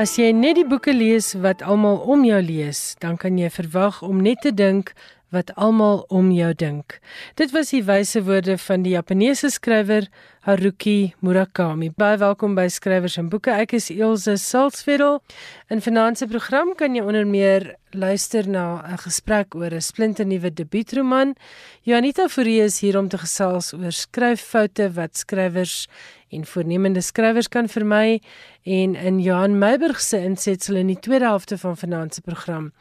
As jy net die boeke lees wat almal om jou lees, dan kan jy verwag om net te dink wat almal om jou dink. Dit was die wyse woorde van die Japaneese skrywer Haruki Murakami. Baie welkom by Skrywers en Boeke. Ek is Elsje Salzwetel. In finansie program kan jy onder meer luister na 'n gesprek oor 'n splinternuwe debuutroman. Janita Fourie is hier om te gesels oor skryffoute wat skrywers en voornemende skrywers kan vermy en in Johan Meiburg se insetsel in die tweede helfte van finansie program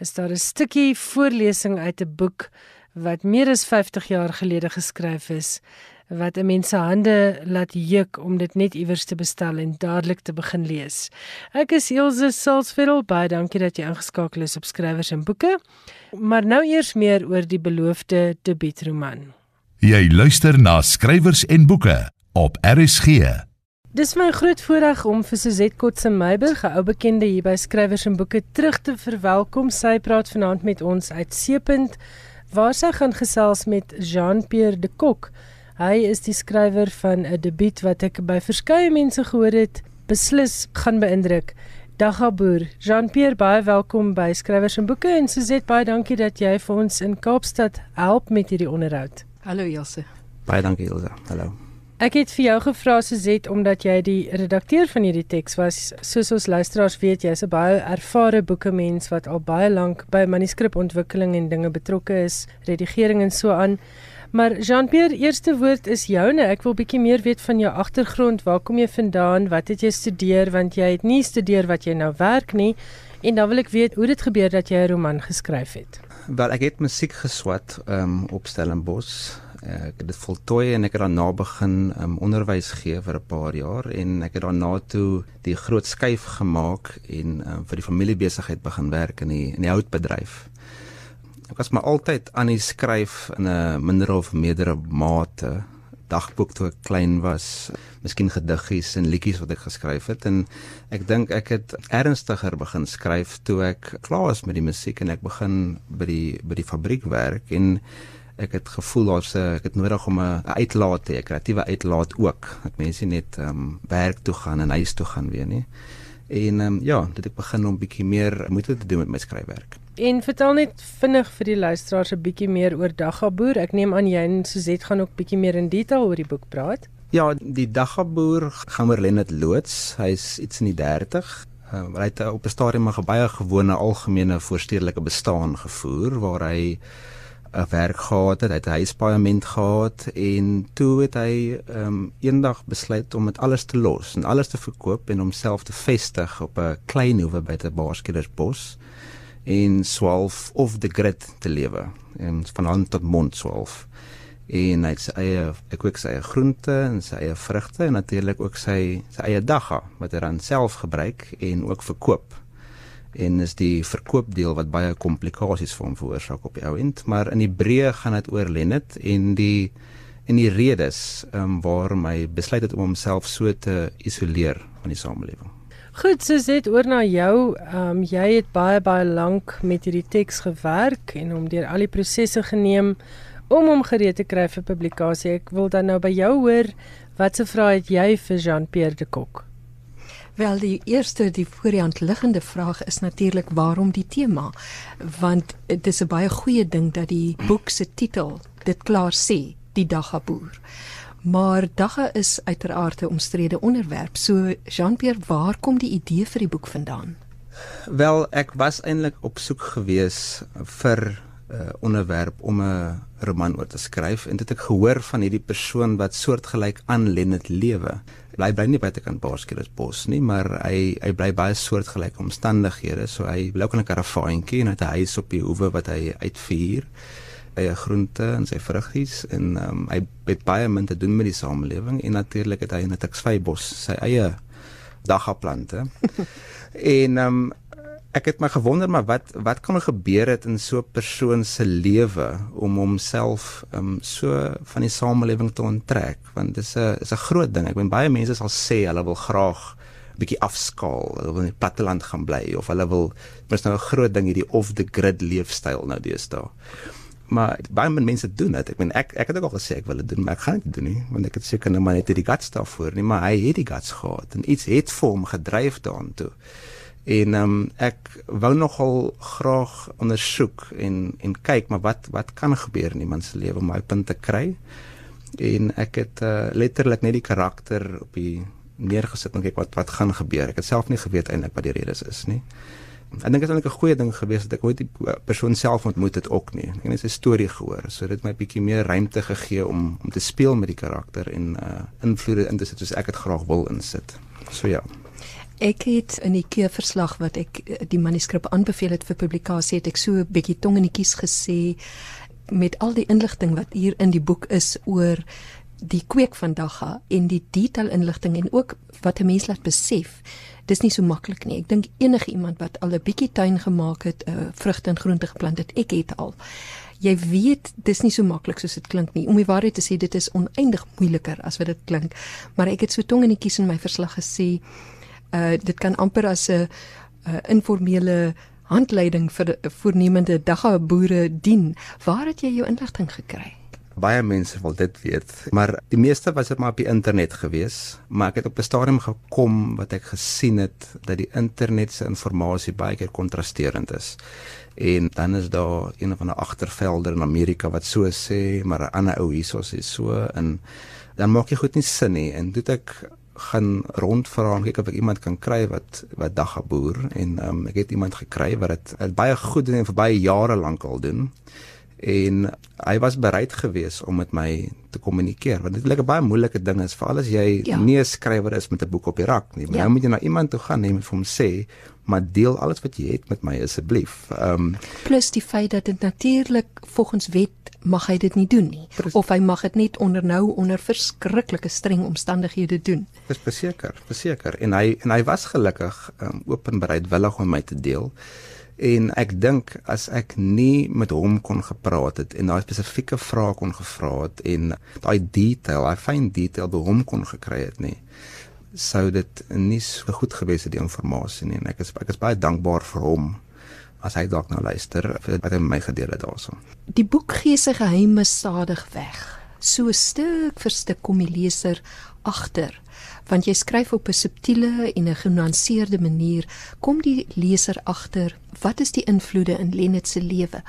is daar 'n stukkie voorlesing uit 'n boek wat meer as 50 jaar gelede geskryf is wat 'n mens se hande laat juk om dit net iewers te bestel en dadelik te begin lees. Ek is Elsje Salzveld, baie dankie dat jy ingeskakel is op skrywers en boeke. Maar nou eers meer oor die beloofde debuutroman. Jy luister na skrywers en boeke op RSG. Dis my groot voorreg om vir Suzette Kotse Meiburg, 'n ou bekende hier by Skrywers en Boeke terug te verwelkom. Sy praat vanaand met ons uit Seepunt waar sy gaan gesels met Jean-Pierre de Kok. Hy is die skrywer van 'n debuut wat ek by verskeie mense gehoor het, beslis gaan beïndruk. Dagaboer, Jean-Pierre, baie welkom by Skrywers en Boeke en Suzette, baie dankie dat jy vir ons in Kaapstad help met hierdie onderhoud. Hallo Jose. Baie dankie Ilse. Hallo. Ek het vir jou gevra Suzet omdat jy die redakteur van hierdie teks was. Soos ons luisteraars weet, jy's 'n baie ervare boekemens wat al baie lank by manuskripontwikkeling en dinge betrokke is, redigering en so aan. Maar Jean-Pierre, eerste woord is joune. Ek wil bietjie meer weet van jou agtergrond. Waar kom jy vandaan? Wat het jy studeer? Want jy het nie studeer wat jy nou werk nie. En dan wil ek weet hoe dit gebeur dat jy 'n roman geskryf het. Wel, ek het musiek geswat um, op Stellenbosch ek het dit voltooi en ek het daarna begin um, onderwys gee vir 'n paar jaar en ek het daarna toe die groot skuif gemaak en um, vir die familiebesigheid begin werk in die in die houtbedryf. Ek was maar altyd aan die skryf in 'n minder of meerdere mate dagboek toe ek klein was, miskien gediggies en liedjies wat ek geskryf het en ek dink ek het ernstiger begin skryf toe ek klaar is met die musiek en ek begin by die by die fabriek werk en ek het gevoel daar's 'n ek het nodig om 'n uitlaat te hê, 'n kreatiewe uitlaat ook. Dat mense net ehm um, werk toe gaan en huis toe gaan weer nie. En ehm um, ja, dit ek begin om bietjie meer moeite te doen met my skryfwerk. En vertel net vinnig vir die luisteraars 'n bietjie meer oor Dagaboer. Ek neem aan jy en Suzette gaan ook bietjie meer in detail oor die boek praat. Ja, die Dagaboer gaan oor Lennet loods. Hy's iets in die 30. Uh, hy het op 'n stadium 'n baie gewone algemene voorstedelike bestaan gevoer waar hy 'n werk gehad het, hy het 'n huispaaiement gehad en toe het hy ehm um, eendag besluit om dit alles te los en alles te verkoop en homself te vestig op 'n klein hoewe by te Baarskellersbos en swaalf of the grid te lewe en van hand tot mond swaalf en hy het sy eie ek weet sy eie groente en sy eie vrugte en natuurlik ook sy sy eie dagga wat hy dan self gebruik en ook verkoop en is die verkoopdeel wat baie komplikasies vir hom veroorsaak op die ou end maar in die breë gaan dit oor Lennet en die en die redes um, waarom hy besluit het om homself so te isoleer van die samelewing. Goed, so dit oor na jou. Ehm um, jy het baie baie lank met hierdie teks gewerk en hom deur al die prosesse geneem om hom gereed te kry vir publikasie. Ek wil dan nou by jou hoor, watse vrae het jy vir Jean-Pierre de Kok? Wel die eerste die voor die hand liggende vraag is natuurlik waarom die tema want dit is 'n baie goeie ding dat die boek se titel dit klaar sê die daggaboer. Maar dagga is uiteraard 'n omstrede onderwerp. So Jean-Pierre, waar kom die idee vir die boek vandaan? Wel, ek was eintlik op soek gewees vir 'n uh, onderwerp om 'n roman oor te skryf en dit het ek gehoor van hierdie persoon wat soortgelyk aan Lennet lewe bly bly nie buitekant Baarskellersbos nie, maar hy hy bly baie soortgelyke omstandighede. So hy bly ook in 'n karavaantjie en het 'n huis op die hoewe wat hy uitvuur. Hy het groente en sy vruggies en um, hy het baie min te doen met die samelewing en natuurlik het hy in 'n Tuksvybos sy eie daggaplante. en um, ek het my gewonder maar wat wat kan er gebeur het in so 'n persoon se lewe om homself um so van die samelewing te onttrek want dit is 'n is 'n groot ding ek weet baie mense sal sê hulle wil graag bietjie afskaal hulle wil in die platteland gaan bly of hulle wil mis nou 'n groot ding hierdie off the grid leefstyl nou deesdae Maar baie min mense doen dit. Ek meen ek ek het ook al gesê ek wil dit doen, maar ek gaan dit doen nie want ek het seker nou maar net die guts daarvoor nie, maar hy het die guts gehad en iets het vir hom gedryf daartoe. En ehm um, ek wou nogal graag ondersoek en en kyk maar wat wat kan gebeur in iemand se lewe om hy punt te kry. En ek het uh, letterlik net die karakter op die neergesit en kyk wat wat gaan gebeur. Ek het self nie geweet eintlik wat die redes is nie. Ek dink dit is eintlik 'n goeie ding gewees dat ek ooit die persoon self ontmoet het ook nie. Ek het net sy storie gehoor, so dit het my bietjie meer ruimte gegee om om te speel met die karakter en uh invloede in te sit soos ek dit graag wil insit. So ja. Ek het in die keurverslag wat ek eh, die manuskrip aanbeveel het vir publikasie het ek so 'n bietjie tong in die kies gesê met al die inligting wat hier in die boek is oor die kweek van Dagga en die detail inligting en ook wat 'n mens laat besef dis nie so maklik nie. Ek dink enige iemand wat al 'n bietjie tuin gemaak het, uh, vrugte en groente geplant het, ek het al. Jy weet, dis nie so maklik soos dit klink nie. Om die waarheid te sê, dit is oneindig moeiliker as wat dit klink. Maar ek het so tong in die kies in my verslag gesê, uh dit kan amper as 'n uh, informele handleiding vir voornemende dagga boere dien. Waar het jy jou inligting gekry? baie mense wil dit weet, maar die meeste was dit maar op die internet gewees, maar ek het op 'n stadium gekom wat ek gesien het dat die internet se inligting baie keer kontrasterend is. En dan is daar een van 'n agtervelder in Amerika wat so sê, maar 'n ander ou hierso sê so en dan maak jy goed nie sin nie en toe ek gaan rondvra en kyk of ek iemand kan kry wat wat dagga boer en um, ek het iemand gekry wat dit baie goed doen en vir baie jare lank al doen en hy was bereid geweest om met my te kommunikeer want dit is 'n baie moeilike ding is veral as jy ja. nie 'n skrywer is met 'n boek op die rak nie maar ja. nou moet jy na iemand toe gaan en vir hom sê maar deel alles wat jy het met my asseblief. Ehm um, plus die feit dat dit natuurlik volgens wet mag hy dit nie doen nie Pres of hy mag dit net onder nou onder verskriklike streng omstandighede doen. Dis verseker, verseker en hy en hy was gelukkig ehm um, openbereidwillig om my te deel en ek dink as ek nie met hom kon gepraat het en daai spesifieke vrae kon gevra het en daai detail, daai fyn detail by hom kon gekry het nie sou dit nie so goed gewees het die inligting nie en ek is ek is baie dankbaar vir hom as hy dalk nou luister vir wat hy my gedeel het daaroor. Die boek gee sy geheime stadig weg. So stuk vir stuk kom die leser agter want jy skryf op 'n subtiele en 'n genuanceerde manier kom die leser agter wat is die invloede in Lenet se lewe?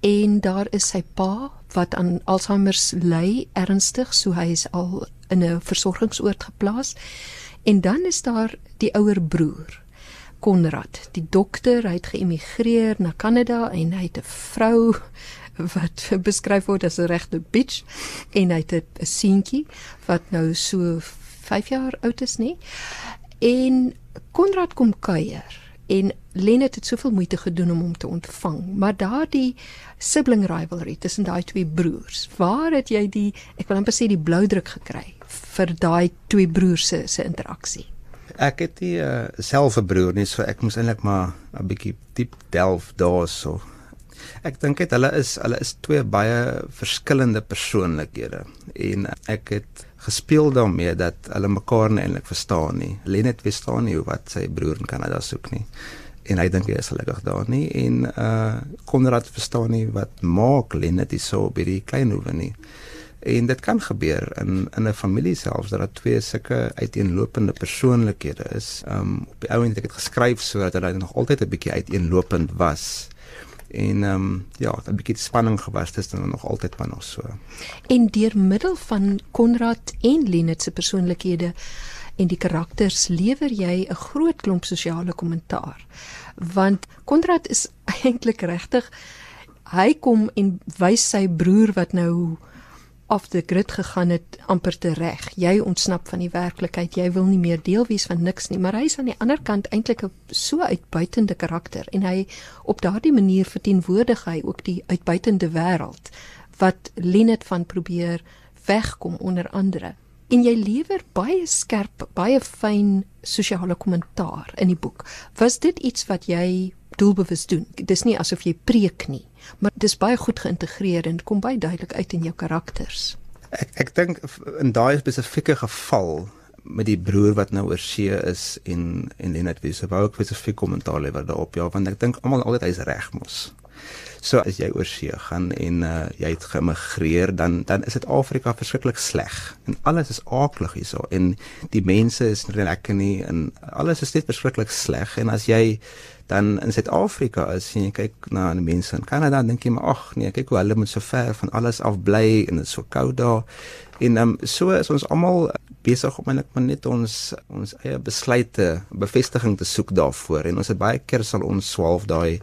En daar is sy pa wat aan Alzheimer ly ernstig so hy is al in 'n versorgingsoord geplaas. En dan is daar die ouer broer Konrad. Die dokter hy het geëmigreer na Kanada en hy het 'n vrou wat beskryf word as 'n regte bitch. En hy het 'n seentjie wat nou so 5 jaar oud is nie. En Konrad kom kuier en Lenet het soveel moeite gedoen om hom te ontvang, maar daardie sibling rivalry tussen daai twee broers, waar het jy die ek wil amper sê die blou druk gekry vir daai twee broers se se interaksie? Ek het die uh, selfe broer nie, so ek moes eintlik maar 'n bietjie diep delf daarso. Ek dink dit hulle is hulle is twee baie verskillende persoonlikhede en ek het gespeel daarmee dat hulle mekaar nie eintlik verstaan nie. Lenet verstaan nie wat sy broer in Kanada soek nie. En hy dink hy is gelukkig daar nie en uh Konrad verstaan nie wat maak Lenet so by die klein hoewe nie. En dit kan gebeur in in 'n familie selfs dat daar twee sulke uiteenlopende persoonlikhede is. Um op die ouend het ek dit geskryf sodat hulle nog altyd 'n bietjie uiteenlopend was en ehm um, ja, 'n bietjie spanning gewas het dan nog altyd maar nog so. En deur middel van Konrad en Lenet se persoonlikhede en die karakters lewer jy 'n groot klomp sosiale kommentaar. Want Konrad is eintlik regtig hy kom en wys sy broer wat nou af die grid gegaan het amper te reg. Jy ontsnap van die werklikheid. Jy wil nie meer deel wees van niks nie, maar hy is aan die ander kant eintlik 'n so uitbuitende karakter en hy op daardie manier verteenwoordig hy ook die uitbuitende wêreld wat Lenet van probeer wegkom onder andere. En jy lewer baie skerp, baie fyn sosiale kommentaar in die boek. Was dit iets wat jy doelbewus doen. Dis nie asof jy preek nie, maar dis baie goed geïntegreer en kom baie duidelik uit in jou karakters. Ek ek dink in daai spesifieke geval met die broer wat nou oor see is en en Lenet wie se wou ek spesifiek kommentaar lewer daarop ja want ek dink almal altyd hy's reg mos. So as jy oor see gaan en uh, jy het geëmigreer, dan dan is dit Afrika verskriklik sleg. En alles is aaklig hierso en die mense is nie lekker nie en alles is net verskriklik sleg en as jy dan in Suid-Afrika is en jy kyk na die mense in Kanada, dink jy maar ag nee, kyk hoe hulle moet so ver van alles af bly en dit is so koud daar. En um, so is ons almal besig om eintlik maar net ons ons eie besluite bevestiging te soek daarvoor en ons het baie keer sal ons swaalf daai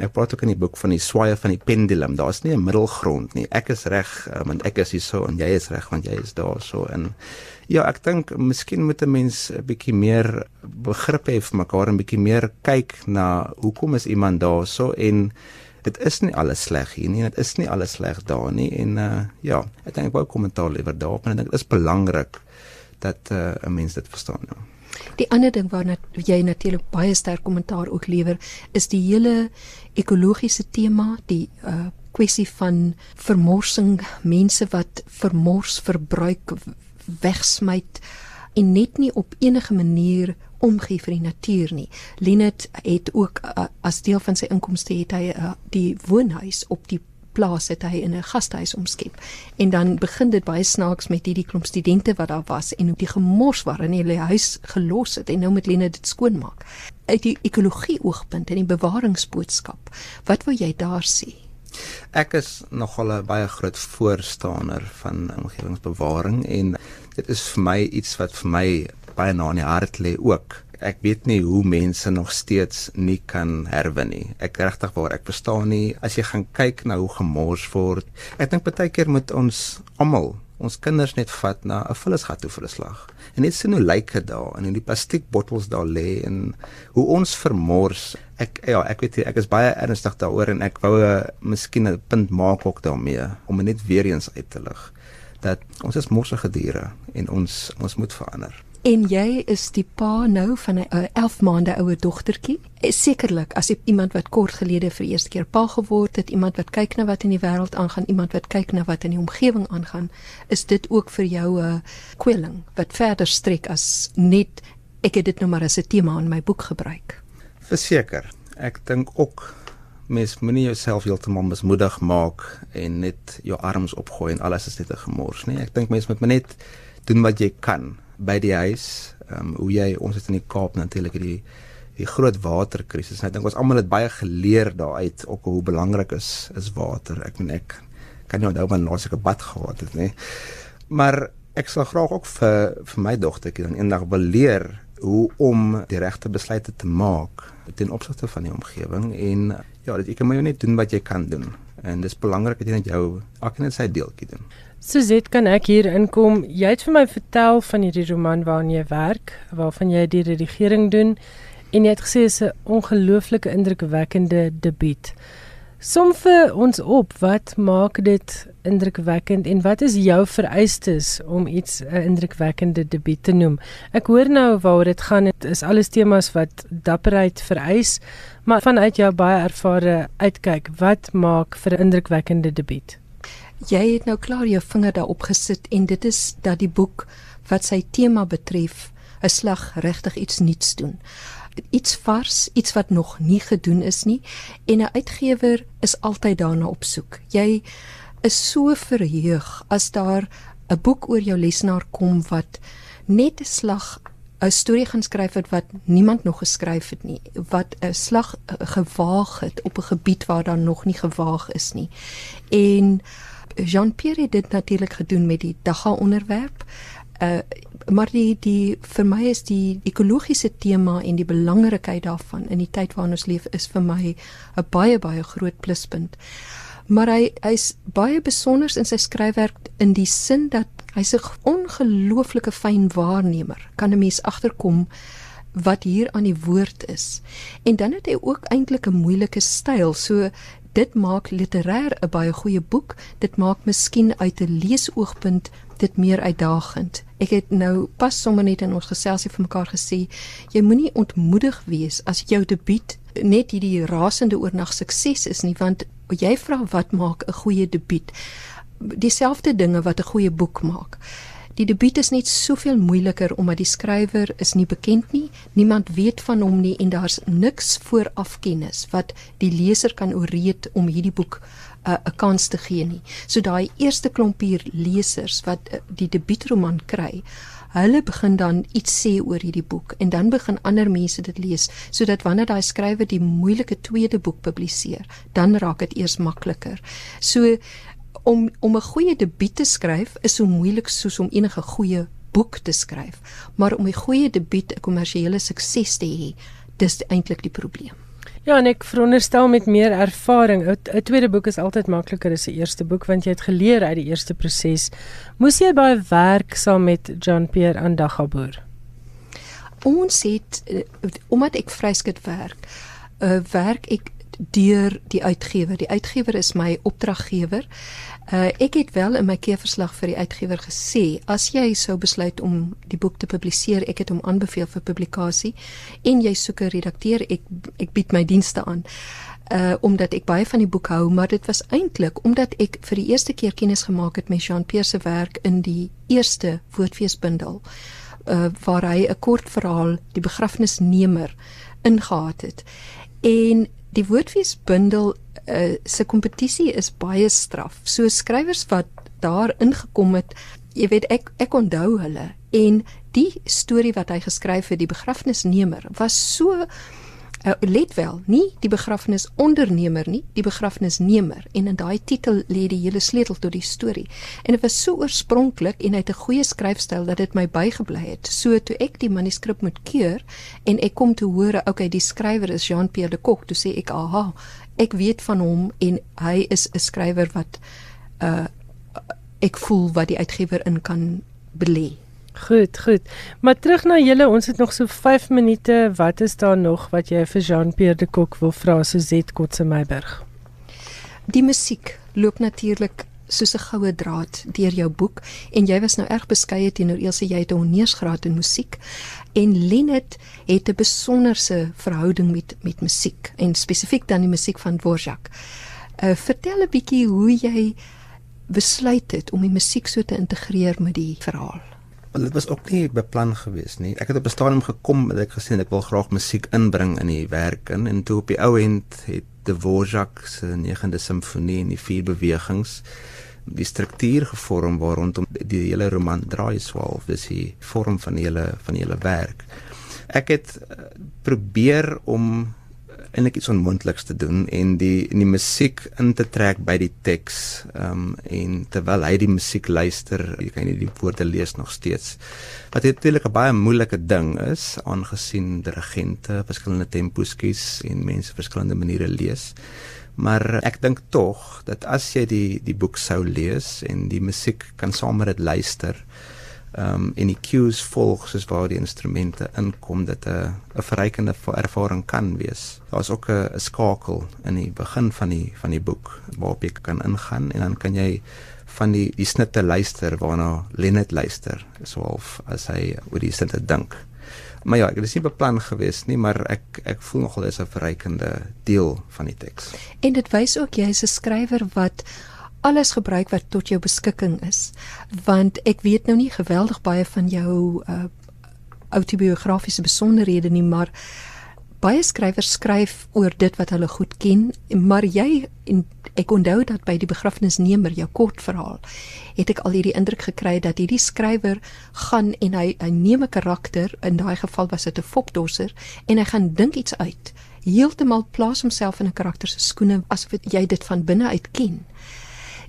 ek praat ook in die boek van die swaaye van die pendulum. Daar's nie 'n middelgrond nie. Ek is reg um, want ek is hier so en jy is reg want jy is daar so en ja, ek dink miskien moet 'n mens 'n bietjie meer begrip hê vir mekaar en bietjie meer kyk na hoekom is iemand daar so en dit is nie alles sleg hier nie. Dit is nie alles sleg daar nie en uh, ja, ek dink ek wou kommentaar liewer daarop en ek dink dit is belangrik dat uh, 'n mens dit verstaan nou. Die ander ding waarna jy natuurlik baie sterk kommentaar ook lewer, is die hele ekologiese tema, die uh kwessie van vermorsing, mense wat vermors, verbruik, wegsmyt en net nie op enige manier omgee vir die natuur nie. Lenet het ook uh, as deel van sy inkomste het hy uh, die woonhuis op die plaas het hy in 'n gastehuis omskep. En dan begin dit baie snaaks met hierdie klomp studente wat daar was en hoe die gemors waarin hulle huis gelos het en nou moet Lena dit skoonmaak. Uit die ekologie oogpunt en die bewaringsboodskap, wat wou jy daar sê? Ek is nogal 'n baie groot voorstander van omgewingsbewaring en dit is vir my iets wat vir my baie na in die hart lê ook ek weet nie hoe mense nog steeds nie kan herwin nie. Ek regtig waar ek verstaan nie as jy gaan kyk na hoe gemors word. Ek dink baie keer moet ons almal ons kinders net vat na 'n vullisgat toe vir 'n slag. En net sien hoe lyk dit daar en in die plastiekbottels daar lê en hoe ons vermors. Ek ja, ek weet ek is baie ernstig daaroor en ek wou 'n miskien 'n punt maak ook daarmee om net weer eens uit te lig dat ons is morsige diere en ons ons moet verander. En jy is die pa nou van 'n 11 maande ouer dogtertjie. Sekerlik as iemand wat kort gelede vir eerste keer pa geword het, iemand wat kyk na wat in die wêreld aangaan, iemand wat kyk na wat in die omgewing aangaan, is dit ook vir jou 'n kwelling wat verder strek as net ek het dit nou maar as 'n tema in my boek gebruik. Verseker. Ek dink ook mens moenie jouself heeltemal mismoedig maak en net jou arms opgooi en alles is net 'n gemors nie. Ek dink mens moet net doen wat jy kan by die huis. Ehm um, hoe jy ons het in die Kaap natuurlik die die groot waterkrisis. Ek dink ons almal het baie geleer daaruit ook hoe belangrik is is water. Ek meen ek kan nie onthou wanneer laas ek 'n bad gehad het nie. Maar ek sal graag ook vir vir my dogtertjie dan eendag wil leer hoe om die regte besluite te maak ten opsigte van die omgewing en ja, dat jy kan maar net doen wat jy kan doen. En dis belangrik dat jy net jou elkeen net sy deeltjie doen. Suzet, kan ek hier inkom? Jy het vir my vertel van hierdie roman waarna jy werk, waarvan jy die redigering doen en jy het gesê dit is 'n ongelooflike indrukwekkende debuut. Som vir ons op, wat maak dit indrukwekkend en wat is jou vereistes om iets 'n indrukwekkende debuut te noem? Ek hoor nou waaroor dit gaan, dit is alles temas wat dapperheid vereis, maar vanuit jou baie ervare uitkyk, wat maak vir 'n indrukwekkende debuut? Jy het nou klaar jou vinger daarop gesit en dit is dat die boek wat sy tema betref 'n slag regtig iets nuuts doen. Iets vars, iets wat nog nie gedoen is nie en 'n uitgewer is altyd daarna op soek. Jy is so verheug as daar 'n boek oor jou lesenaar kom wat net 'n slag 'n storie gaan skryf het wat niemand nog geskryf het nie, wat 'n slag gewaag het op 'n gebied waar daar nog nie gewaag is nie. En Jean-Pierre het dit natuurlik gedoen met die dagga onderwerp. Uh maar die die vir my is die ekologiese tema en die belangrikheid daarvan in die tyd waarin ons leef is vir my 'n baie baie groot pluspunt. Maar hy hy's baie besonder in sy skryfwerk in die sin dat hy's 'n ongelooflike fyn waarnemer. Kan 'n mens agterkom wat hier aan die woord is. En dan het hy ook eintlik 'n moeilike styl. So dit maak literêr 'n baie goeie boek. Dit maak miskien uit 'n leesoogpunt dit meer uitdagend. Ek het nou pas sommer net in ons geselsie vir mekaar gesê, jy moenie ontmoedig wees as jou debuut net hierdie rasende oornag sukses is nie, want jy vra wat maak 'n goeie debuut? Dieselfde dinge wat 'n goeie boek maak. Die debuut is net soveel moeiliker omdat die skrywer is nie bekend nie, niemand weet van hom nie en daar's niks voorafkennis wat die leser kan ooreed om hierdie boek uh, 'n kans te gee nie. So daai eerste klompie lesers wat uh, die debuutroman kry, hulle begin dan iets sê oor hierdie boek en dan begin ander mense dit lees sodat wanneer daai skrywer die moeilike tweede boek publiseer, dan raak dit eers makliker. So om om 'n goeie debuut te skryf is so moeilik soos om enige goeie boek te skryf, maar om 'n goeie debuut 'n kommersiële sukses te hê, dis eintlik die probleem. Ja, en ek veronderstel met meer ervaring, 'n tweede boek is altyd makliker as 'n eerste boek want jy het geleer uit die eerste proses. Moes jy baie werk saam met Jean Pierre aan Dagaboer? Ons het eh, omdat ek vryskut werk, uh, werk ek deur die uitgewer. Die uitgewer is my opdraggewer. Uh ek het wel in my keerverslag vir die uitgewer gesê as jy sou besluit om die boek te publiseer, ek het hom aanbeveel vir publikasie en jy soek 'n redakteur, ek ek bied my dienste aan. Uh omdat ek baie van die boek hou, maar dit was eintlik omdat ek vir die eerste keer kennis gemaak het met Jean-Pierre se werk in die eerste woordfeesbundel uh waar hy 'n kort verhaal, die begrafnisnemer ingehaat het. En die woordfeesbundel uh, se kompetisie is baie straf. So skrywers wat daar ingekom het, jy weet ek ek onthou hulle en die storie wat hy geskryf het, die begrafnisnemer, was so uh, let wel, nie die begrafnis ondernemer nie, die begrafnisnemer en in daai titel lê die hele sleutel tot die storie. En dit was so oorspronklik en hy het 'n goeie skryfstyl dat dit my bygebly het. So toe ek die manuskrip moet keur en ek kom te hore, okay, die skrywer is Jean-Pierre de Kock, toe sê ek, "Aha, ek weet van hom en hy is 'n skrywer wat uh ek voel wat die uitgewer in kan belê." Goed, goed. Maar terug na julle, ons het nog so 5 minute. Wat is daar nog wat jy vir Jean-Pierre de Kock wil vra so Z Kotse Meiberg? Die musiek loop natuurlik soos 'n goue draad deur jou boek en jy was nou erg beskeie teenoor Elsje jy het 'n honeursgraad in musiek en Lenet het 'n besonderse verhouding met met musiek en spesifiek dan die musiek van Dvorak. Uh vertel 'n bietjie hoe jy besluit het om die musiek so te integreer met die verhaal. Want dit was ook nie beplan gewees nie. Ek het op 'n stadium gekom dat ek gesien ek wil graag musiek inbring in die werk in en toe op die ou end het Dvorak se 9de simfonie en die vier bewegings die struktuur gevorm waar rondom die hele roman draai swaalf dis die vorm van die hele van die hele werk. Ek het eh, probeer om eintlik iets onmoontliks te doen en die in die musiek in te trek by die teks. Ehm um, en terwyl hy die musiek luister, jy kan nie die woorde lees nog steeds. Wat natuurlik 'n baie moeilike ding is aangesien dirigente verskillende tempos kies en mense verskillende maniere lees. Maar ek dink tog dat as jy die die boek sou lees en die musiek kan saam met dit luister, ehm um, en die cues volg soos waar die instrumente inkom dat 'n 'n verrykende ervaring kan wees. Daar's ook 'n skakel in die begin van die van die boek waarop jy kan ingaan en dan kan jy van die die snitte luister waarna Lenet luister, so half as hy oor die snitte dink. Maar ja, dit is nie beplan gewees nie, maar ek ek voel nogal dis 'n verrykende deel van die teks. En dit wys ook jy is 'n skrywer wat alles gebruik wat tot jou beskikking is want ek weet nou nie geweldig baie van jou uh autobiografiese besonderhede nie maar baie skrywers skryf oor dit wat hulle goed ken maar jy en ek onthou dat by die begrafnisnemer jou kort verhaal het ek al hierdie indruk gekry dat hierdie skrywer gaan en hy hy neem 'n karakter in daai geval was dit 'n fopdosser en hy gaan dink iets uit heeltemal plaas homself in 'n karakter se skoene asof jy dit van binne uit ken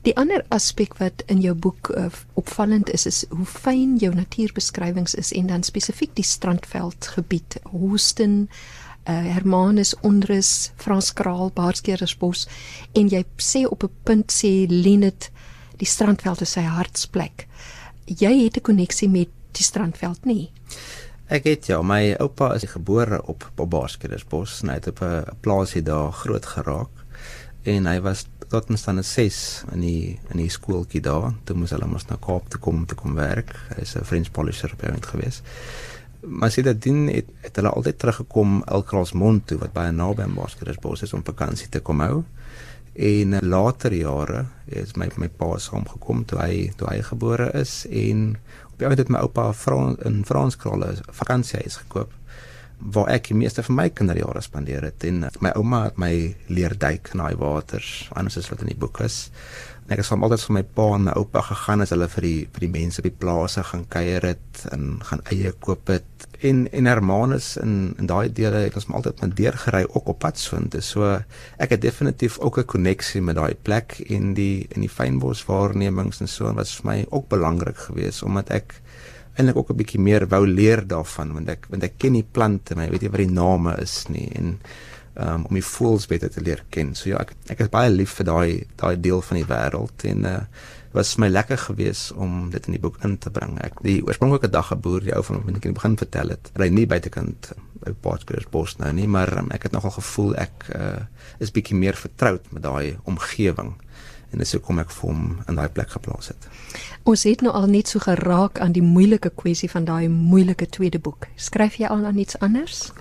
Die ander aspek wat in jou boek uh, opvallend is is hoe fyn jou natuurbeskrywings is en dan spesifiek die Strandveld gebied, Houston, uh, Hermanus Onrus, Frans Kraal, Baarskeersbos en jy sê op 'n punt sê Lenet die Strandveld is sy hartsplek. Jy het 'n koneksie met die Strandveld nie? Ek het ja, my oupa is gebore op op Baarskeersbos, hy het op 'n plaasie daar groot geraak en hy was tot in staan 6 in die in die skooltjie daar. Toe moes hulle mos na Kaap toe kom te kom werk. Hy is 'n French polisher op eintlik gewees. Maar sy dan het, het hulle altyd teruggekom Elkrasmond toe wat baie naby aan Boskersbos is om vakansie te kom hou. En later jare is my my pa saamgekom toe hy toe hy gebore is en op Ek het my oupa Frans in Franskraal 'n vakansiehuis gekoop waar ek die meeste van my kinderjare spandeer het en my ouma het my leer duik in daai waters anders as wat in die boek is. En ek het soms altyd vir my pa en my oupa gegaan as hulle vir die vir die mense op die plase gaan kuier het en gaan eie koop het. En en Hermanus in in daai dele het ons altyd met deurgery ook op pad swint. So ek het definitief ook 'n koneksie met daai plek en die in die fynbos waarnemings en so wat vir my ook belangrik geweest omdat ek eintlik ook 'n bietjie meer wou leer daarvan want ek want ek ken die plante, ek weet nie wat die name is nie en um, om die voëls beter te leer ken. So ja, ek ek is baie lief vir daai daai deel van die wêreld en uh was my lekker geweest om dit in die boek in te bring. Ek die oorspronklike daggeboer, die ou van wat ek in die begin vertel het, ry nie buitekant by Potgieter Bos nou nie, maar um, ek het nogal gevoel ek uh is bietjie meer vertroud met daai omgewing en dis hoekom ek vir hom in daai plek geplaas het. Ons het nou al net so geraak aan die moeilike kwessie van daai moeilike tweede boek. Skryf jy al aan iets anders?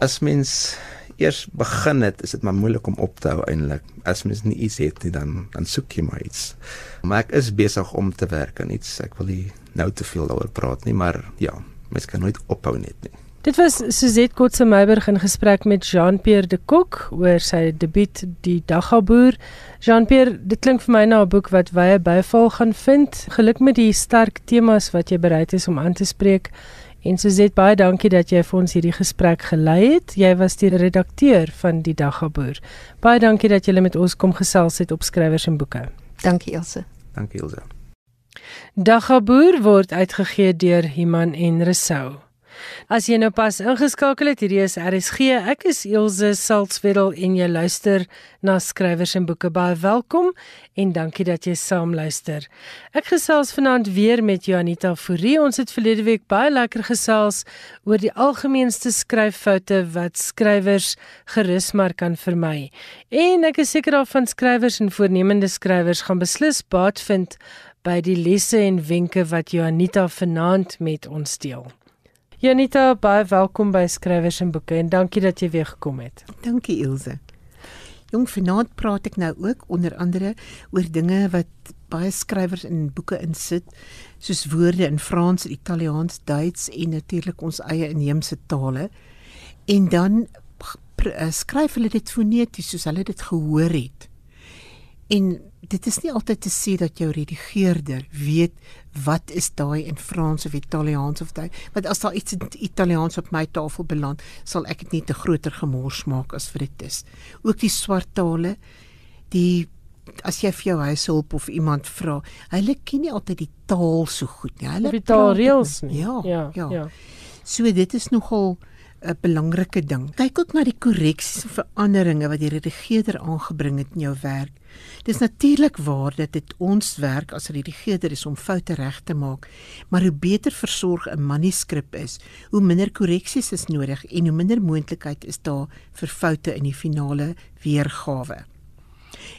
As mens eers begin het, is dit maar moeilik om op te hou eintlik. As mens nie iets het nie, dan dan soek jy maar iets. Maar ek is besig om te werk aan iets. Ek wil nie nou te veel daaroor praat nie, maar ja, mens kan nooit ophou net nie. Dit was Suzette Kotse Meiburg in gesprek met Jean-Pierre de Kok oor sy debuut Die Daggaboer. Jean-Pierre, dit klink vir my na 'n boek wat wye byval gaan vind. Geluk met die sterk temas wat jy bereid is om aan te spreek. En Suzette, baie dankie dat jy vir ons hierdie gesprek gelei het. Jy was die redakteur van Die Daggaboer. Baie dankie dat jy met ons kom gesels het op skrywers en boeke. Dankie Elsje. Dankie Ilse. Daggaboer word uitgegee deur Iman en Resou. As jy nou pas ingeskakel het, hierdie is RSG. Ek is Elsje Salzwetel en jy luister na skrywers en boeke. Baie welkom en dankie dat jy saam luister. Ek gesels vanaand weer met Janita Fourie. Ons het verlede week baie lekker gesels oor die algemeenste skryffoute wat skrywers gerus maar kan vermy. En ek is seker daarvan skrywers en voornemende skrywers gaan beslis baat vind by die lesse en wenke wat Janita vanaand met ons deel. Janita, baie welkom by Skrywers en Boeke en dankie dat jy weer gekom het. Dankie Ilse. Jong, vanaand praat ek nou ook onder andere oor dinge wat baie skrywers in boeke insit, soos woorde in Frans, Italiaans, Duits en natuurlik ons eie inheemse tale. En dan skryf hulle dit foneties soos hulle dit gehoor het. En dit is nie altyd te sê dat jou redigeerder weet wat is daai in Frans of Italiaans of daai want as daar iets in Italiaans op my tafel beland sal ek dit nie te groter gemors maak as vir dit is. Ook die swart tale die as jy vir jou huishulp of iemand vra hulle ken nie altyd die taal so goed nie. Hulle die taalreëls nie. Ja, ja ja. ja. So dit is nogal 'n belangrike ding. Kyk ook na die korreksies en veranderinge wat die redigeerder aangebring het in jou werk. Dis natuurlik waar dat dit ons werk as redigeerder is om foute reg te maak, maar hoe beter versorg 'n manuskrip is, hoe minder korreksies is nodig en hoe minder moontlikheid is daar vir foute in die finale weergawe.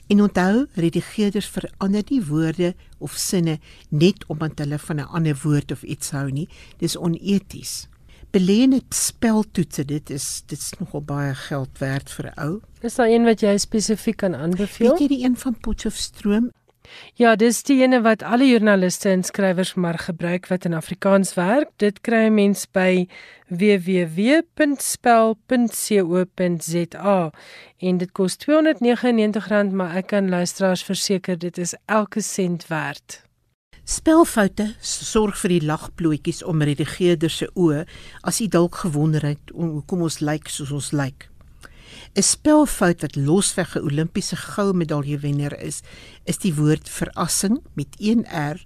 En onthou, redigeerders verander nie woorde of sinne net omdat hulle van 'n ander woord of iets hou nie. Dis oneties belê net speltoetse dit is dit is nogal baie geld werd vir 'n ou. Is daar een wat jy spesifiek kan aanbeveel? Weet jy die een van Potchefstroom? Ja, dis die ene wat alle joernaliste en skrywers maar gebruik wat in Afrikaans werk. Dit kry 'n mens by www.spel.co.za en dit kos R299, maar ek kan luisteraars verseker dit is elke sent werd. Spelfoute sorg vir die lagplooitjies om redigeerders se oë as jy dalk gewonder het hoekom ons lyk soos ons lyk. 'n Spelfout wat losweg 'n Olimpiese goue medalje wenner is, is die woord verrassing met een R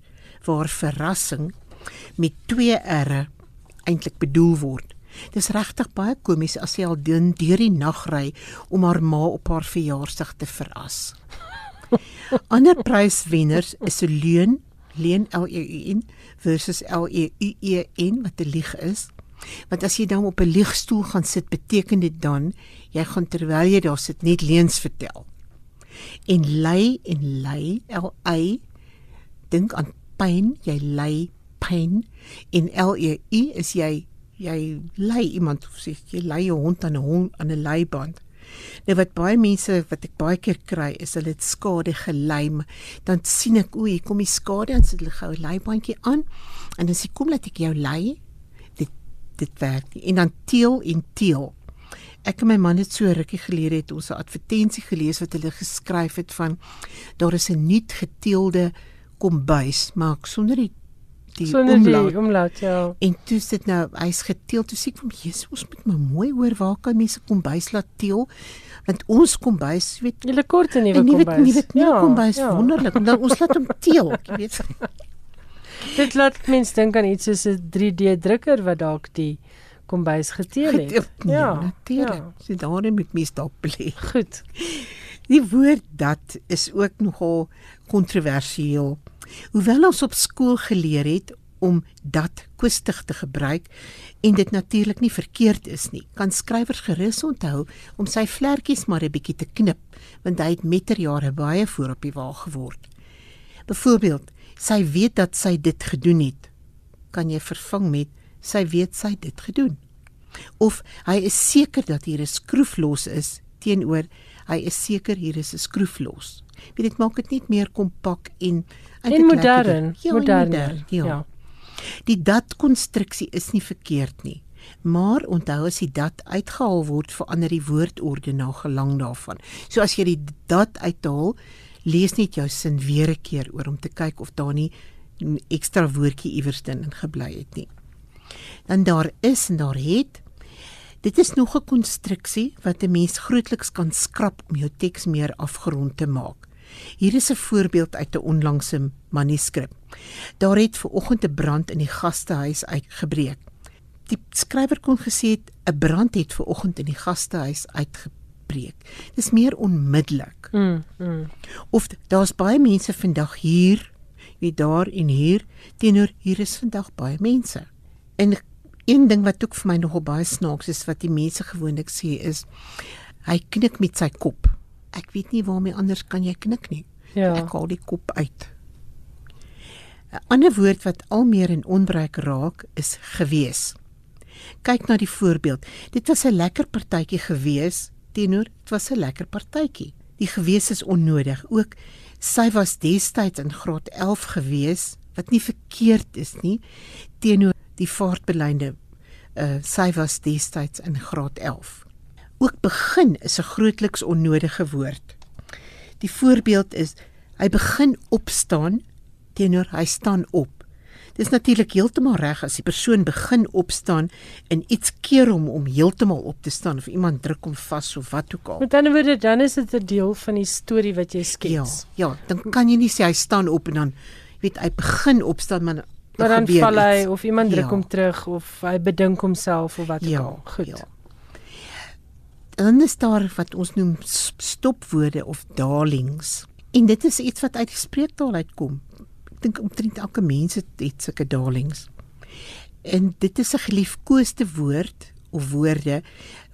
waar verrassing met twee R eintlik bedoel word. Dis regtig baie komies as sy al deur die nag ry om haar ma op haar verjaarsdag te verras. Ander pryswenners is 'n leuen leen L E U N versus L E U E N wat 'n lieg is. Want as jy dan op 'n liegstoel gaan sit, beteken dit dan jy gaan terwyl jy daar sit net leuns vertel. En ly en ly L Y dink aan pyn, jy ly pyn en L E U is jy jy ly iemand of sê jy ly 'n hond aan 'n hond aan 'n leiband. Nou wat baie mense wat ek baie keer kry is hulle het skade gelym. Dan sien ek o, hier kom die skade en sit hulle gou 'n leibandjie aan en dan sê kom laat ek jou lei. Dit dit werk nie. En dan teel en teel. Ek en my man het so rukkie gelede het ons 'n advertensie gelees wat hulle geskryf het van daar is 'n nuut geteelde kombuis, maar sonder die die Sonder omlaag. die omlaag, ja. En toe sit nou hy's geteel toe sê ek van Jesus ons moet maar mooi hoor waar kan mense kombuis laat teel want ons kombuis weet Julle kort 'n nuwe kombuis. nuwe nuwe kombuis wonderlik dan ons laat hom teel jy weet Dit laat mense dink aan iets soos 'n 3D drukker wat dalk die kombuis geteel het. Geteel, ja natuurlik ja. so daarin moet mense dalk belê Goed. Die woord dat is ook nogal kontroversieel hoewel ons op skool geleer het om dat kwistig te gebruik en dit natuurlik nie verkeerd is nie. Kan skrywers gerus onthou om sy vlekkies maar 'n bietjie te knip, want hy het metterjare baie voor op die wa geword. Byvoorbeeld, sy weet dat sy dit gedoen het. Kan jy vervang met sy weet sy dit gedoen. Of hy is seker dat hier 'n skroef los is teenoor hy is seker hier is 'n skroef los. Weet dit maak dit net meer kompak en En modern, Ja, modern. modern, ja. ja. Die dat konstruksie is nie verkeerd nie. Maar onthou as die dat uitgehaal word, verander die woordorde na gelang daarvan. So as jy die dat uithaal, lees net jou sin weer 'n keer oor om te kyk of daar nie 'n ekstra woordjie iewers in gebly het nie. Dan daar is en daar het Dit is nog 'n konstruksie wat 'n mens grootliks kan skrap om jou teks meer afgerond te maak. Hier is 'n voorbeeld uit 'n onlangse manuskrip. Daar het ver oggend 'n brand in die gastehuis uitgebreek. Die skrywer kon gesê het 'n brand het ver oggend in die gastehuis uitgebreek. Dis meer onmiddellik. Mm, mm. Of daar's baie mense vandag hier, wie daar en hier teenoor hier is vandag baie mense. En een ding wat ook vir my nogal baie snaaks is wat die mense gewoonlik sê is hy knik met sy kop. Ek weet nie waarmee anders kan jy knik nie. Ja. Ek haal die kop uit. 'n Ander woord wat al meer in onbruik raak is gewees. Kyk na die voorbeeld. Dit was 'n lekker partytjie gewees teenoor dit was 'n lekker partytjie. Die gewees is onnodig. Ook sy was destyds in graad 11 gewees wat nie verkeerd is nie teenoor die vaartbeleide uh sy was destyds in graad 11. Ook begin is 'n grootliks onnodige woord. Die voorbeeld is hy begin opstaan teenoor hy staan op. Dis natuurlik heeltemal reg as die persoon begin opstaan en iets keer hom om heeltemal op te staan of iemand druk hom vas of wat ook al. Met ander woorde, dan is dit 'n deel van die storie wat jy Ja, skets. ja, dan kan jy nie sê hy staan op en dan weet hy begin opstaan maar Maar dan val hy iets. of iemand druk Ja. hom terug of hy bedink homself of wat ook Ja, al. Goed. ja. Dan is daar wat ons noem stopwoorde of darlings. En dit is iets wat uit die spreektaal uitkom. Ek dink omtrent elke mens het, het sulke darlings. En dit is 'n geliefkoeste woord of woorde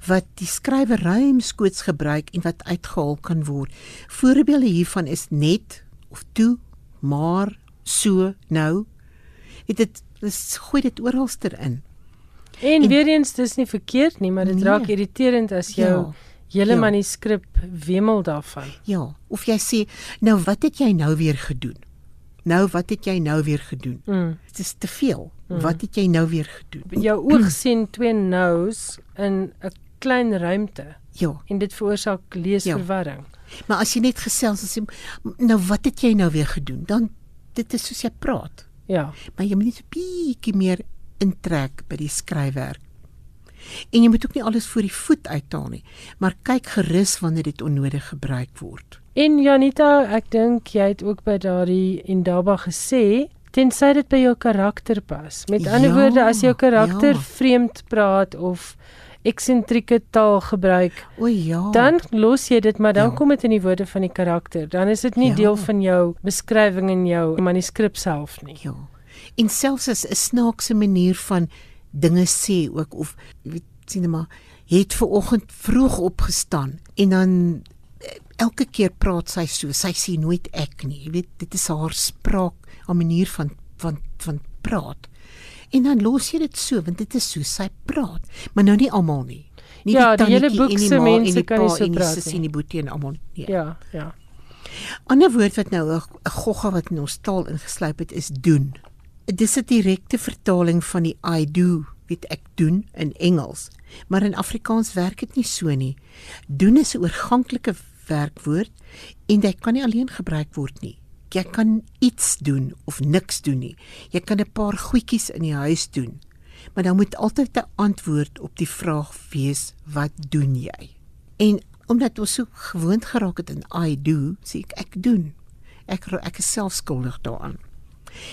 wat die skrywer ruimskoots gebruik en wat uitgehaal kan word. Voorbeelde hiervan is net of toe, maar, so, nou. Weet dit dis gooi dit oralster in. En En- weer eens dis nie verkeerd nie, maar dit Nee. raak irriterend as jou Ja, hele ja. manuskrip wemel daarvan. Ja, of jy sê, nou wat het jy nou weer gedoen? Nou wat het jy nou weer gedoen? Mm. Dit is te veel. Wat het jy nou weer gedoen? Jou oog sien twee no's in 'n klein ruimte Ja, en dit veroorsaak leesverwarring. maar as jy net gesels en sê, nou wat het jy nou weer gedoen? Dan dit is soos jy praat. Ja. Maar jy moet net 'n bietjie meer intrek by die skryfwerk. En jy moet ook nie alles voor die voet uithaal nie, maar kyk gerus wanneer dit onnodig gebruik word. En Janita, ek dink jy het ook by daardie Indaba gesê tensy dit by jou karakter pas. Met ander Ja, woorde, as jou karakter ja. vreemd praat of eksentrieke taal gebruik, O ja. dan los jy dit, maar dan Ja. kom dit in die woorde van die karakter. Dan is dit nie Ja. deel van jou beskrywing in jou manuskrip self nie. Ja. En selfs as 'n snaakse manier van dinge sê ook of weet sien maar het ver oggend vroeg opgestaan en dan eh, elke keer praat sy so. Sy sê nooit ek nie. Jy weet dit is haar spraak, haar manier van van van praat. En dan los jy dit so want dit is so sy praat, maar nou nie almal nie. Nie Ja, die hele boek die se mense die kan nie so die praat nie. en die boetie en almal. Nee. Ja, ja. Ander woord wat nou 'n 'n gogga wat in ons taal ingeslyp het is doen. Dis 'n direkte vertaling van die I do, weet ek doen in Engels. Maar in Afrikaans werk dit nie so nie. Doen is 'n oorganklike werkwoord en dit kan nie alleen gebruik word nie. Jy kan iets doen of niks doen nie. Jy kan 'n paar goedjies in die huis doen. Maar dan moet altyd 'n antwoord op die vraag wees: wat doen jy? En omdat ons so gewoond geraak het in I do, sê ek ek doen. Ek ek is self skuldig daaraan.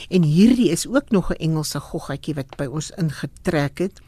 En hierdie is ook nog 'n Engelse goggatjie wat by ons ingetrek het.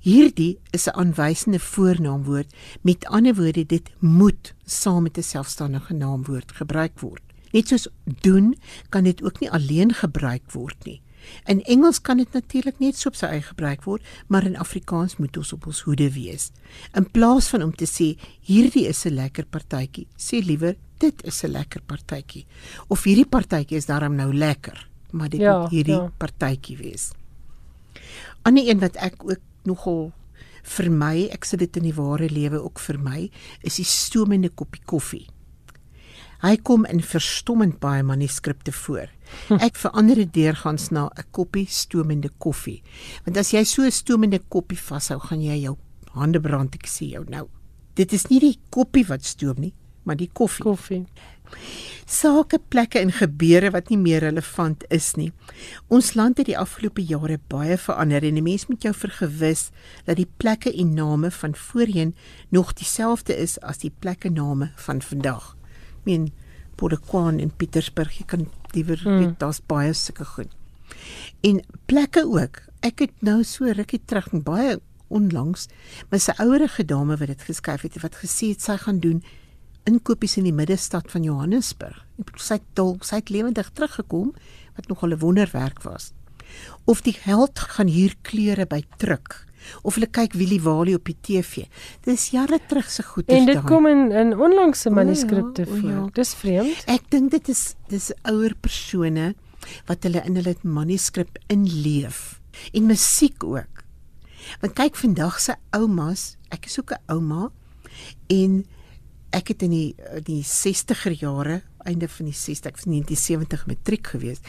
Hierdie is 'n aanwysende voornaamwoord. Met ander woorde, dit moet saam met 'n selfstandige naamwoord gebruik word. Net soos doen, kan dit ook nie alleen gebruik word nie. In Engels kan dit natuurlik net so op sy eie gebruik word, maar in Afrikaans moet ons op ons hoede wees. In plaas van om te sê hierdie is 'n lekker partytjie, sê liewer dit is 'n lekker partytjie. Of hierdie partytjie is darm nou lekker, maar dit Ja, moet hierdie ja. partytjie wees. Ander een wat ek ook nogal vermy, ek sê dit in die ware lewe ook vermy, is die stomende koppie koffie. Hy kom in verstommend baie manuskripte voor. Ek verander dit deurgangs na 'n koppie stomende koffie. Want as jy so 'n stomende koppie vashou, gaan jy jou hande brand, ek sê jou nou. Dit is nie die koppie wat stoom nie, maar die koffie. Koffie. Sake, plekke en gebeure wat nie meer relevant is nie. Ons land het die afgelope jare baie verander en 'n mens moet jou vergewis dat die plekke en name van voorheen nog dieselfde is as die plekke name van vandag. Meen Polokwane en Pietersburg, jy kan liewer Hmm. weet daar's baie sulke goed. En plekke ook. Ek het nou so rukkie terug baie onlangs met 'n ouerige dame wat dit geskryf het wat gesê het sy gaan doen inkopies in die middestad van Johannesburg. Sy het dalk sy het lewendig teruggekom wat nogal 'n wonderwerk was. Of die held gaan hier klere by druk of hulle kyk Willie Walie op die TV. Dis jare terug se goeders En dit daai. kom in in onlangse ja, manuskripte ja. voor. Dis vreemd. Ek dink dit is dis ouer persone wat hulle in hulle manuskrip inleef en musiek ook. Want kyk vandag se oumas, ek is ook 'n ouma en ek het in die die 60er jare, einde van die 60, ek was 1970 matriek gewees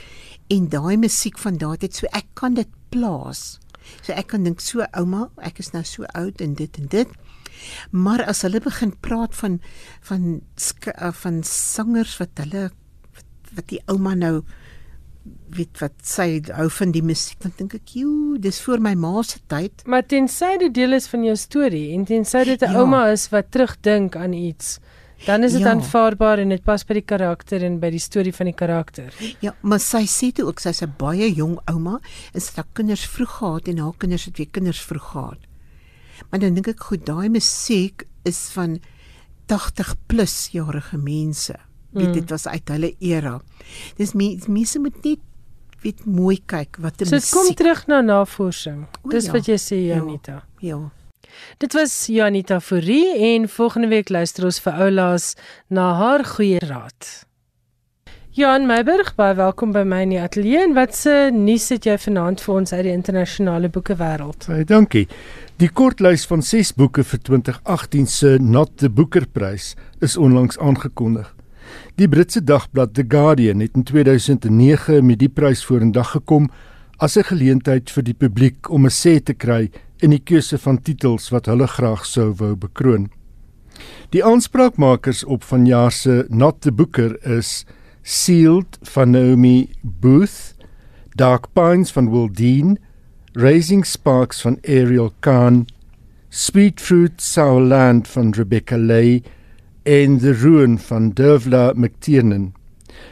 en daai musiek van daai tyd so ek kan dit plaas. So ek kan dink so ouma, ek is nou so oud en dit en dit. Maar as hulle begin praat van van uh, van sangers wat hulle wat, wat die ouma nou weet wat sy hou van die musiek, dan dink ek, "Joe, dis voor my ma se tyd." Maar tensy dit deel is van jou storie en tensy dit 'n Ja. ouma is wat terugdink aan iets, dan is dit Ja. aanvaarbaar en dit pas by die karakter en by die storie van die karakter. Ja, maar sy sê toe ook sy's 'n baie jong ouma en sy het haar kinders vroeg gehad en haar kinders het weer kinders vroeg gehad. Maar dan dink ek goed, daai musiek is van 80 plus jarige mense. Weet Mm. dit was uit hulle era. Dis mense mense moet net weet mooi kyk wat 'n So dit kom musiek. terug na navorsing. Dis ja. wat jy sê Ja. Janita. Ja. Dit was Janita Fourie en volgende week luister ons vir oulaas na haar goeie raad. Jan Meiburg, baie welkom by my in die ateljee en wat se nuus het jy vanaand vir ons uit die internasionale boekewêreld? Baie dankie. Die kortlys van 6 boeke vir 2018 se Not the Booker Prys is onlangs aangekondig. Die Britse dagblad The Guardian het in 2009 met die prys vorendag gekom as 'n geleentheid vir die publiek om 'n sê te kry in die keuse van titels wat hulle graag sou wou bekroon. Die aanspraakmakers op vanjaar se Not the Booker is Sealed van Naomi Booth, Dark Pines van Will Dean, Raising Sparks van Ariel Khan, Sweet Fruit Sour Land van Rebecca Lay en The Ruin van Dervla McTiernan.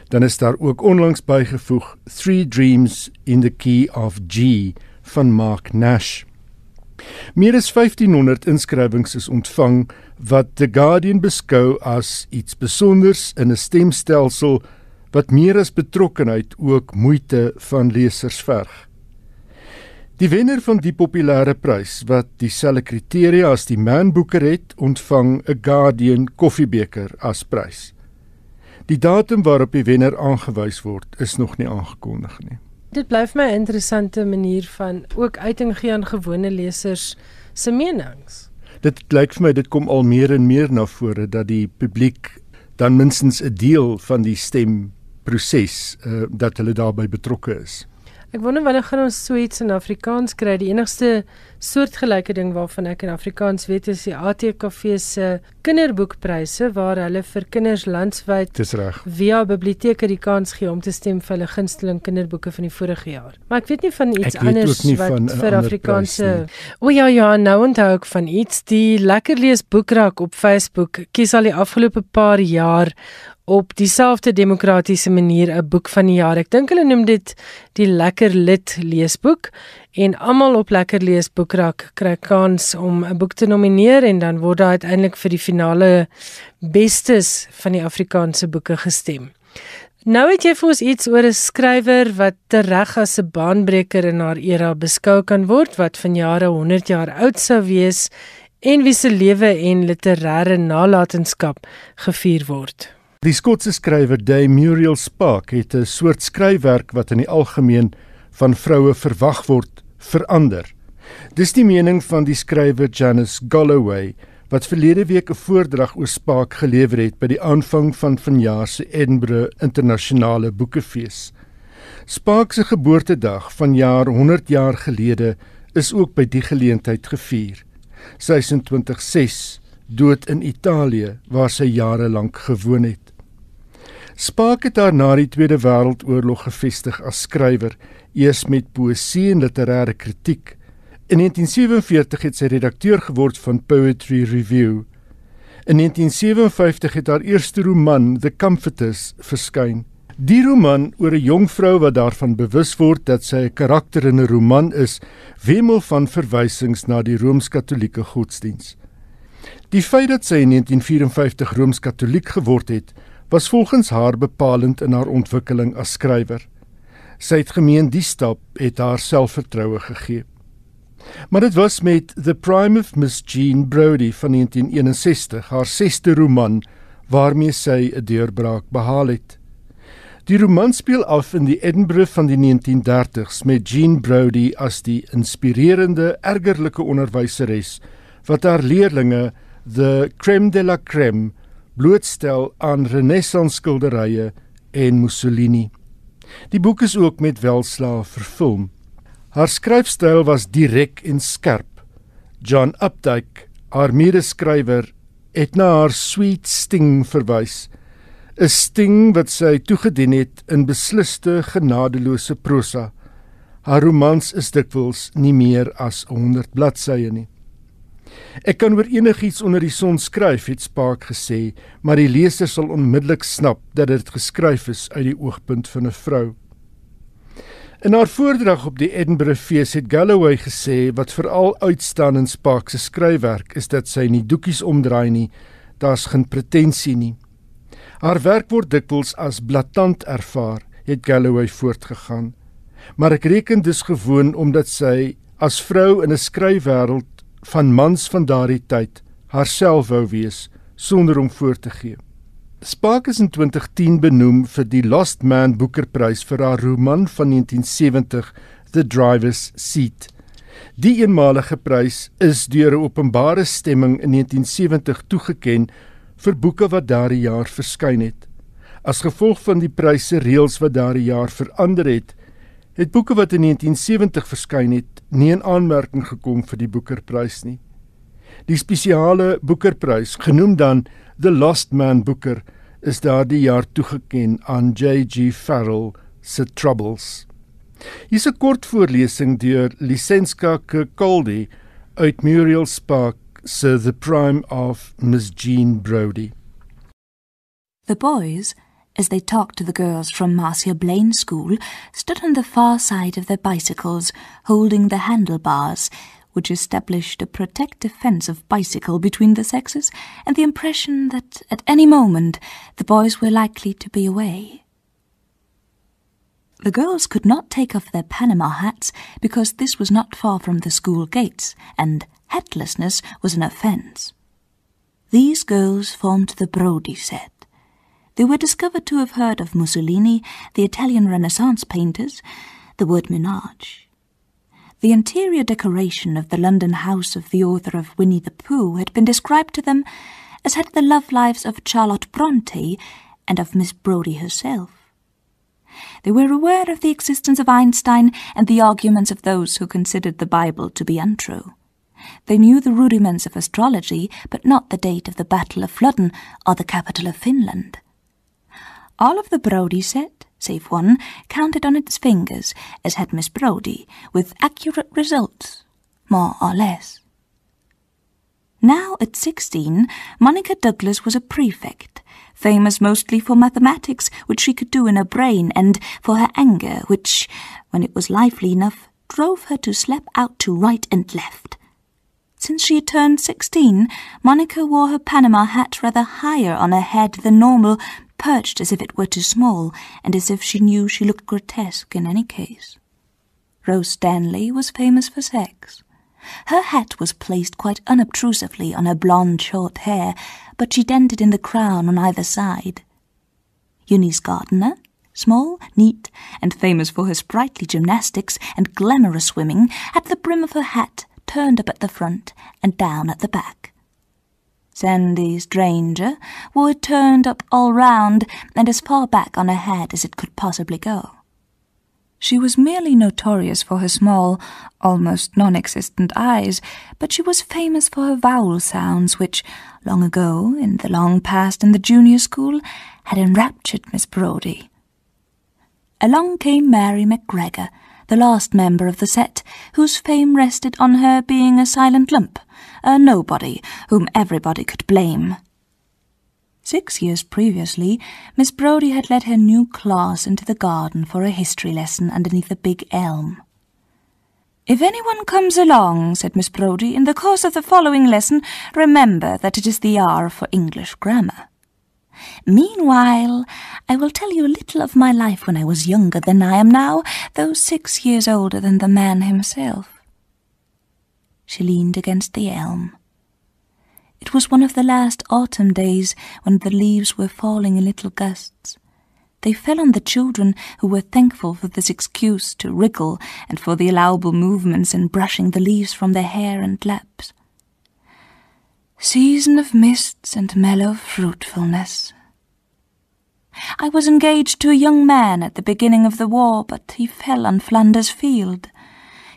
Dan is daar ook onlangs bygevoeg Three Dreams in the Key of G van Mark Nash. Meer as 1500 inskrywings is ontvang wat The Guardian beskou as iets spesonders in 'n stemstelsel wat meer as betrokkenheid ook moeite van lesers verg. Die wenner van die populêre prys wat dieselfde kriteria as die Man Booker het, ontvang 'n Guardian koffiebeker as prys. Die datum waarop die wenner aangewys word, is nog nie aangekondig nie. Dit bly vir my 'n interessante manier van ook uiting gee aan gewone lesers se menings. Dit lyk vir my dit kom al meer en meer na vore dat die publiek dan minstens 'n deel van die stemproses uh, dat hulle daarbey betrokke is. Ek wonder wanneer gaan ons so iets in Afrikaans kry? Die enigste soortgelyke ding waarvan ek in Afrikaans weet is die ATKV se kinderboekpryse waar hulle vir kinders landwyd Dis reg. via biblioteke die kans gee om te stem vir hulle gunsteling kinderboeke van die vorige jaar. Maar ek weet nie van iets Ek anders wat van vir Afrikaanse O ja ja, nou onthou ek van iets. Die Lekker Lees Boekrak op Facebook kies al die afgelope paar jaar op dieselfde demokratiese manier 'n boek van die jaar. Ek dink hulle noem dit die Lekker Lit leesboek en almal op Lekker Lees Boekrak kry kans om 'n boek te nomineer en dan word daar uiteindelik vir die finale bestes van die Afrikaanse boeke gestem. Nou het jy vir ons iets oor 'n skrywer wat tereg as 'n baanbreker in haar era beskou kan word wat vanjare 100 jaar oud sou wees en wie se lewe en literêre nalatenskap gevier word. Die Skotse skrywer Day Muriel Spark het 'n soort skryfwerk wat in die algemeen van vroue verwag word, verander. Dis die mening van die skrywer Janice Galloway wat verlede week 'n voordrag oor Spark gelewer het by die aanvang van vanjaar se Edinburgh Internasionale Boekefees. Spark se geboortedag van jaar 100 jaar gelede is ook by die geleentheid gevier. Sy is in 2006 dood in Italië waar sy jare lank gewoon het. Spark het haar na die Tweede Wêreldoorlog gevestig as skrywer, eers met poësie en literêre kritiek. In 1947 het sy redakteur geword van Poetry Review. In 1957 het haar eerste roman, The Comforters, verskyn. Die roman oor 'n jong vrou wat daarvan bewus word dat sy 'n karakter in 'n roman is, wemel van verwysings na die Rooms-Katolieke godsdiens. Die feit dat sy in 1954 Rooms-Katoliek geword het, was volgens haar bepalend in haar ontwikkeling as skrywer. Sy het gemeen die stap het haar selfvertroue gegee. Maar dit was met The Prime of Miss Jean Brodie van 1961, haar sesde roman, waarmee sy 'n deurbraak behaal het. Die roman speel af in die Edinburgh van die 1930s met Jean Brodie as die inspirerende, ergerlike onderwyseres wat haar leerlinge, the crème de la crème, blootstel aan Renaissance skilderye en Mussolini. Die boek is ook met welslae verfilm. Haar skryfstyl was direk en skerp. John Updike, haar medeskrywer, het na haar sweet sting verwys. 'n Sting wat sy toegedien het in besliste genadeloose prosa. Haar romans is dikwels nie meer as 100 bladsye nie. Ek kan oor enigiets onder die son skryf, het Spark gesê, maar die leser sal onmiddellik snap dat dit geskryf is uit die oogpunt van 'n vrou. In haar voordrag op die Edinburgh Fees het Galloway gesê wat veral uitstaan in Spark se skryfwerk is dat sy nie doekies omdraai nie, daar's geen pretensie nie. Haar werk word dikwels as blaatant ervaar, het Galloway voortgegaan. Maar ek reken dis gewoon omdat sy as vrou in 'n skryfwêreld van mans van daardie tyd haarself wou wees sonder om voor te gee. Spark is in 2010 benoem vir die Lost Man Boekerprys vir haar roman van 1970 The Driver's Seat. Die eenmalige prys is deur 'n openbare stemming in 1970 toegeken vir boeke wat daardie jaar verskyn het. As gevolg van die pryse reëls wat daardie jaar verander het, het boeke wat in 1970 verskyn het, nie in aanmerking gekom vir die Boekerprys nie. Die spesiale Boekerprys, genoem dan The Lost Man Booker, is daardie jaar toegeken aan J.G. Farrell se Troubles. Hier's 'n kort voorlesing deur Lisenska Kirkcaldy uit Muriel Spark se The Prime of Miss Jean Brodie. The boys, as they talked to the girls from Marcia Blaine School, stood on the far side of their bicycles, holding the handlebars, which established a protective fence of bicycle between the sexes, and the impression that at any moment the boys were likely to be away. The girls could not take off their Panama hats because this was not far from the school gates, and hatlessness was an offence. These girls formed the Brody set. They were discovered to have heard of Mussolini, the Italian Renaissance painters, the word menage. The interior decoration of the London house of the author of Winnie the Pooh had been described to them as had the love lives of Charlotte Bronte and of Miss Brodie herself. They were aware of the existence of Einstein and the arguments of those who considered the Bible to be untrue. They knew the rudiments of astrology, but not the date of the Battle of Flodden or the capital of Finland. All of the Brodie set, save one, counted on its fingers, as had Miss Brodie, with accurate results, more or less. Now, at sixteen, Monica Douglas was a prefect, famous mostly for mathematics, which she could do in her brain, and for her anger, which, when it was lively enough, drove her to slap out to right and left. Since she had turned sixteen, Monica wore her Panama hat rather higher on her head than normal, perched as if it were too small, and as if she knew she looked grotesque in any case. Rose Stanley was famous for sex. Her hat was placed quite unobtrusively on her blonde short hair, but she dented in the crown on either side. Eunice Gardiner, small, neat, and famous for her sprightly gymnastics and glamorous swimming, had the brim of her hat turned up at the front and down at the back. Sandy Stranger wore it turned up all round and as far back on her head as it could possibly go. She was merely notorious for her small, almost non existent eyes, but she was famous for her vowel sounds, which, long ago, in the long past in the junior school, had enraptured Miss Brodie. Along came Mary McGregor, the last member of the set, whose fame rested on her being a silent lump, a nobody whom everybody could blame. Six years previously, Miss Brodie had led her new class into the garden for a history lesson underneath a big elm. If anyone comes along, said Miss Brodie, in the course of the following lesson, remember that it is the hour for English grammar. Meanwhile, I will tell you a little of my life when I was younger than I am now, though six years older than the man himself. She leaned against the elm. It was one of the last autumn days when the leaves were falling in little gusts. They fell on the children, who were thankful for this excuse to wriggle and for the allowable movements in brushing the leaves from their hair and laps. Season of mists and mellow fruitfulness. I was engaged to a young man at the beginning of the war, but he fell on Flanders Field.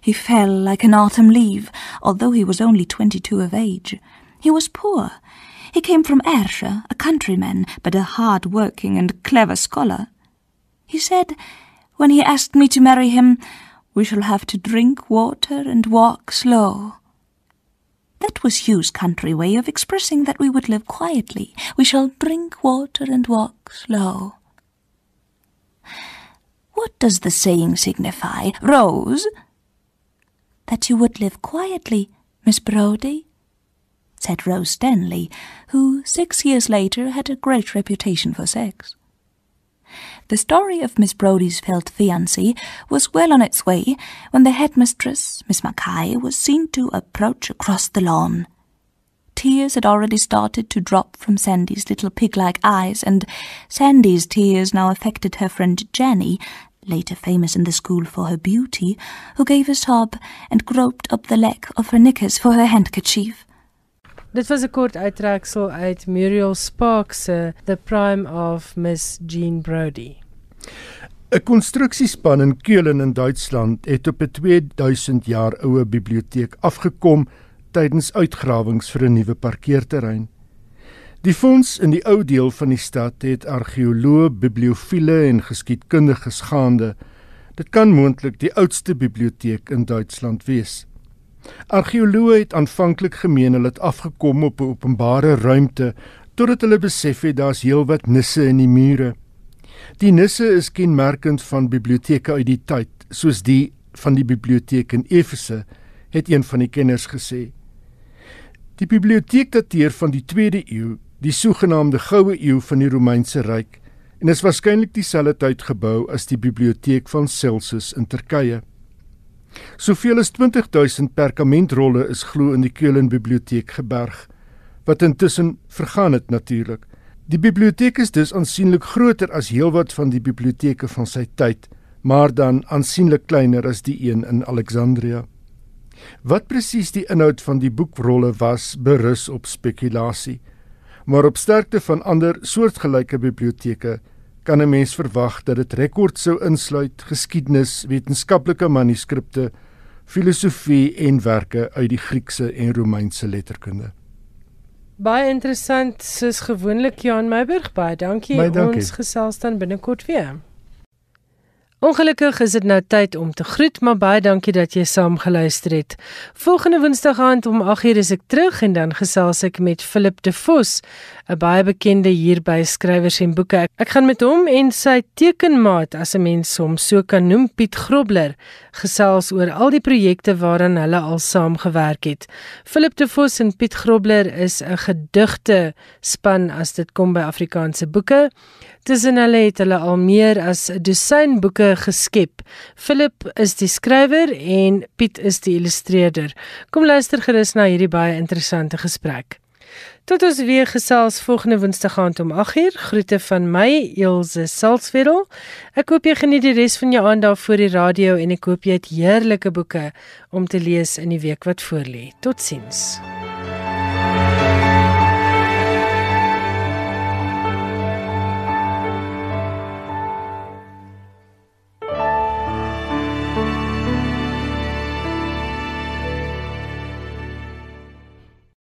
He fell like an autumn leaf, although he was only twenty-two of age. He was poor. He came from Ayrshire, a countryman, but a hard-working and clever scholar. He said, when he asked me to marry him, we shall have to drink water and walk slow. That was Hugh's country way of expressing that we would live quietly. We shall drink water and walk slow. What does the saying signify, Rose? That you would live quietly, Miss Brodie said Rose Stanley, who, six years later, had a great reputation for sex. The story of Miss Brodie's failed fiancé was well on its way when the headmistress, Miss Mackay, was seen to approach across the lawn. Tears had already started to drop from Sandy's little pig-like eyes, and Sandy's tears now affected her friend Jenny, later famous in the school for her beauty, who gave a sob and groped up the leg of her knickers for her handkerchief. Dit was 'n kort uittreksel uit Muriel Sparks se The Prime of Miss Jean Brodie. 'n Konstruksiespan in Keulen in Duitsland het op 'n 2000 jaar oue biblioteek afgekom tydens uitgrawings vir 'n nuwe parkeerterrein. Die fonds in die ou deel van die stad het argeoloë, bibliofiele en geskiedkundiges gaande. Dit kan moontlik die oudste biblioteek in Duitsland wees. Argeoloë het aanvanklik gemeen hulle het afgekom op 'n openbare ruimte totdat hulle besef het daar's heelwat nisse in die mure. Die nisse is kenmerkend van biblioteke uit die tyd, soos die van die biblioteek in Efese, het een van die kenners gesê. Die biblioteek dateer van die 2de eeu, die sogenaamde goue eeu van die Romeinse ryk, en is waarskynlik dieselfde tyd gebou as die biblioteek van Celsus in Turkye. Soveel as 20000 perkamentrolle is glo in die Keulen biblioteek geberg wat intussen vergaan het natuurlik. Die biblioteek is dus aansienlik groter as heelwat van die biblioteke van sy tyd, maar dan aansienlik kleiner as die een in Alexandria. Wat presies die inhoud van die boekrolle was, berus op spekulasie. Maar op sterkte van ander soortgelyke biblioteke kan 'n mens verwag dat dit rekord sou insluit geskiedenis, wetenskaplike manuskripte, filosofie en werke uit die Griekse en Romeinse letterkunde. Baie interessant, soos gewoonlik Jan Meiburg, baie dankie. Baie dankie. Ons gesels dan binnekort weer. Ongelukkig is dit nou tyd om te groet, maar baie dankie dat jy saam geluister het. Volgende Woensdag aand om 8:00 is ek terug en dan gesels ek met Philip De Vos, 'n baie bekende hier by skrywers en boeke. Ek gaan met hom en sy tekenmaat, as 'n mens hom so kan noem, Piet Grobler, gesels oor al die projekte waaraan hulle al saamgewerk het. Philip De Vos en Piet Grobler is 'n gedigte span as dit kom by Afrikaanse boeke. Tussen hulle het hulle al meer as 'n dosyn boeke geskep. Philip is die skrywer en Piet is die illustreerder. Kom luister gerus na hierdie baie interessante gesprek. Tot ons weer gesels volgende Woensdag aand om 8uur. Groete van my, Elsje Salzwetel. Ek hoop jy geniet die res van jou aand daar voor die radio en ek hoop jy het heerlike boeke om te lees in die week wat voorlê. Totsiens.